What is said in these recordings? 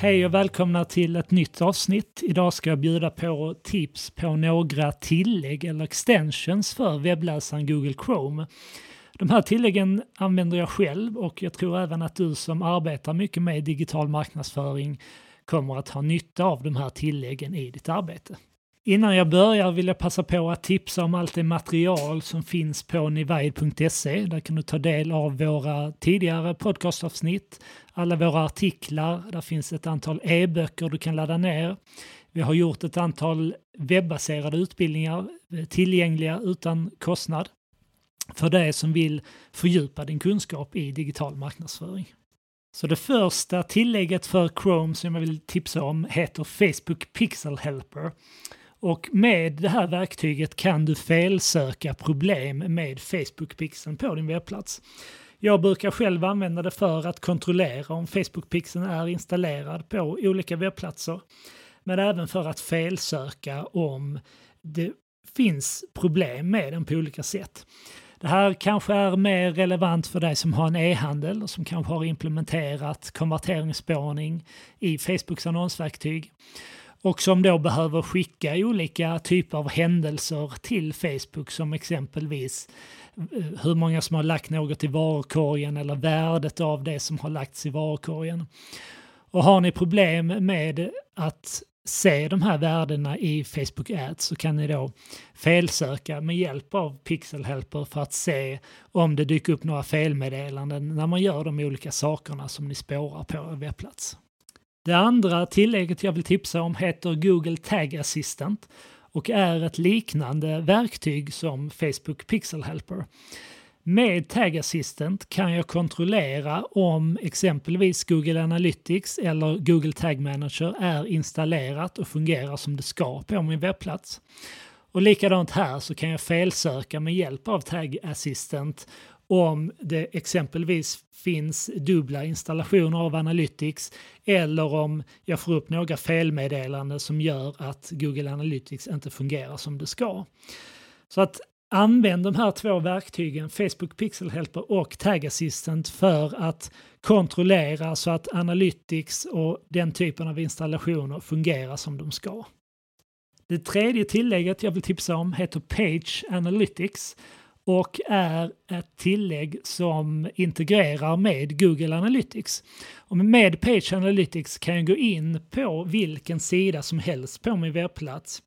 Hej och välkomna till ett nytt avsnitt. Idag ska jag bjuda på tips på några tillägg eller extensions för webbläsaren Google Chrome. De här tilläggen använder jag själv och jag tror även att du som arbetar mycket med digital marknadsföring kommer att ha nytta av de här tilläggen i ditt arbete. Innan jag börjar vill jag passa på att tipsa om allt det material som finns på nivide.se. Där kan du ta del av våra tidigare podcastavsnitt, alla våra artiklar, där finns ett antal e-böcker du kan ladda ner. Vi har gjort ett antal webbaserade utbildningar eh, tillgängliga utan kostnad för dig som vill fördjupa din kunskap i digital marknadsföring. Så det första tillägget för Chrome som jag vill tipsa om heter Facebook Pixel Helper. Och med det här verktyget kan du felsöka problem med Facebook-pixeln på din webbplats. Jag brukar själv använda det för att kontrollera om Facebook-pixeln är installerad på olika webbplatser. Men även för att felsöka om det finns problem med den på olika sätt. Det här kanske är mer relevant för dig som har en e-handel och som kanske har implementerat konverteringsspårning i Facebooks annonsverktyg och som då behöver skicka olika typer av händelser till Facebook som exempelvis eh, hur många som har lagt något i varukorgen eller värdet av det som har lagts i varukorgen. Och har ni problem med att se de här värdena i Facebook Ads så kan ni då felsöka med hjälp av Pixel Helper för att se om det dyker upp några felmeddelanden när man gör de olika sakerna som ni spårar på er webbplats. Det andra tillägget jag vill tipsa om heter Google Tag Assistant och är ett liknande verktyg som Facebook Pixel Helper. Med Tag Assistant kan jag kontrollera om exempelvis Google Analytics eller Google Tag Manager är installerat och fungerar som det ska på min webbplats. Och likadant här så kan jag felsöka med hjälp av Tag Assistant om det exempelvis finns dubbla installationer av Analytics eller om jag får upp några felmeddelanden som gör att Google Analytics inte fungerar som det ska. Så att använd de här två verktygen, Facebook Pixel Helper och Tag Assistant för att kontrollera så att Analytics och den typen av installationer fungerar som de ska. Det tredje tillägget jag vill tipsa om heter Page Analytics och är ett tillägg som integrerar med Google Analytics. Och med Page Analytics kan jag gå in på vilken sida som helst på min webbplats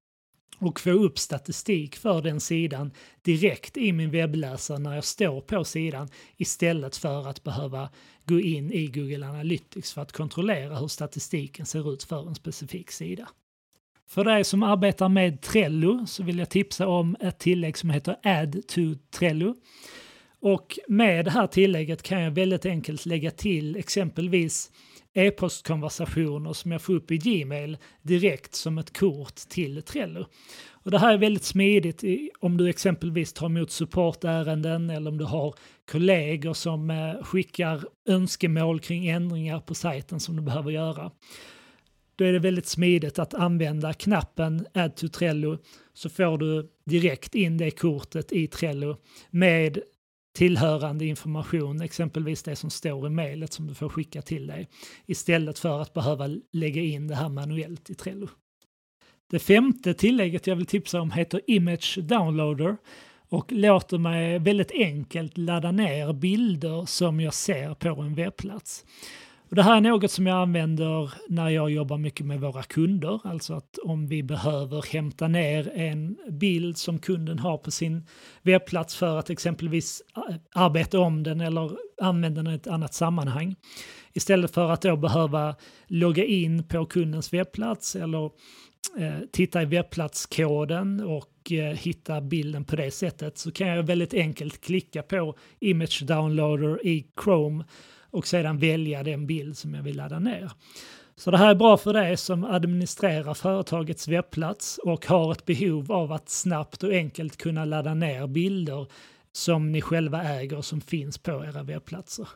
och få upp statistik för den sidan direkt i min webbläsare när jag står på sidan istället för att behöva gå in i Google Analytics för att kontrollera hur statistiken ser ut för en specifik sida. För dig som arbetar med Trello så vill jag tipsa om ett tillägg som heter Add to Trello. Och med det här tillägget kan jag väldigt enkelt lägga till exempelvis e-postkonversationer som jag får upp i Gmail direkt som ett kort till Trello. Och det här är väldigt smidigt om du exempelvis tar emot supportärenden eller om du har kollegor som eh, skickar önskemål kring ändringar på sajten som du behöver göra då är det väldigt smidigt att använda knappen Add to Trello så får du direkt in det kortet i Trello med tillhörande information, exempelvis det som står i mejlet som du får skicka till dig, istället för att behöva lägga in det här manuellt i Trello. Det femte tillägget jag vill tipsa om heter Image Downloader och låter mig väldigt enkelt ladda ner bilder som jag ser på en webbplats. Och det här är något som jag använder när jag jobbar mycket med våra kunder. Alltså att om vi behöver hämta ner en bild som kunden har på sin webbplats för att exempelvis eh, arbeta om den eller använda den i ett annat sammanhang. Istället för att då behöva logga in på kundens webbplats eller eh, titta i webbplatskoden och eh, hitta bilden på det sättet så kan jag väldigt enkelt klicka på Image Downloader i Chrome och sedan välja den bild som jag vill ladda ner. Så det här är bra för dig som administrerar företagets webbplats och har ett behov av att snabbt och enkelt kunna ladda ner bilder som ni själva äger och som finns på era webbplatser.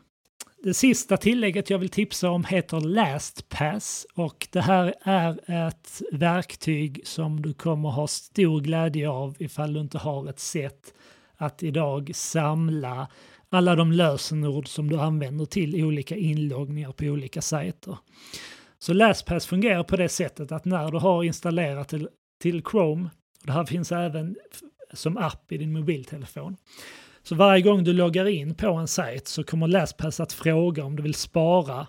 Det sista tillägget jag vill tipsa om heter LastPass och det här är ett verktyg som du kommer ha stor glädje av ifall du inte har ett sätt att idag samla alla de lösenord som du använder till olika inloggningar på olika sajter. Så LastPass fungerar på det sättet att när du har installerat till, till Chrome, och det här finns även som app i din mobiltelefon, så varje gång du loggar in på en sajt så kommer LastPass att fråga om du vill spara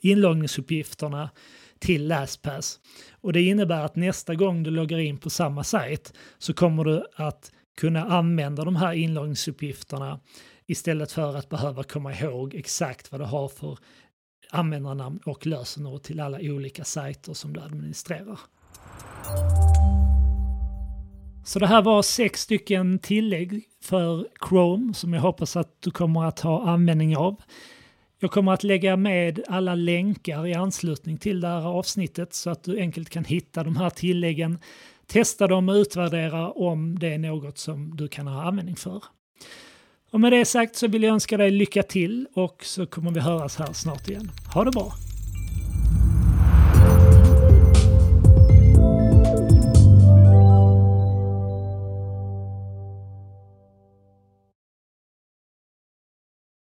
inloggningsuppgifterna till LastPass. Och det innebär att nästa gång du loggar in på samma sajt så kommer du att kunna använda de här inloggningsuppgifterna istället för att behöva komma ihåg exakt vad du har för användarnamn och lösenord till alla olika sajter som du administrerar. Så det här var sex stycken tillägg för Chrome som jag hoppas att du kommer att ha användning av. Jag kommer att lägga med alla länkar i anslutning till det här avsnittet så att du enkelt kan hitta de här tilläggen, testa dem och utvärdera om det är något som du kan ha användning för. Och med det sagt så vill jag önska dig lycka till och så kommer vi höras här snart igen. Ha det bra!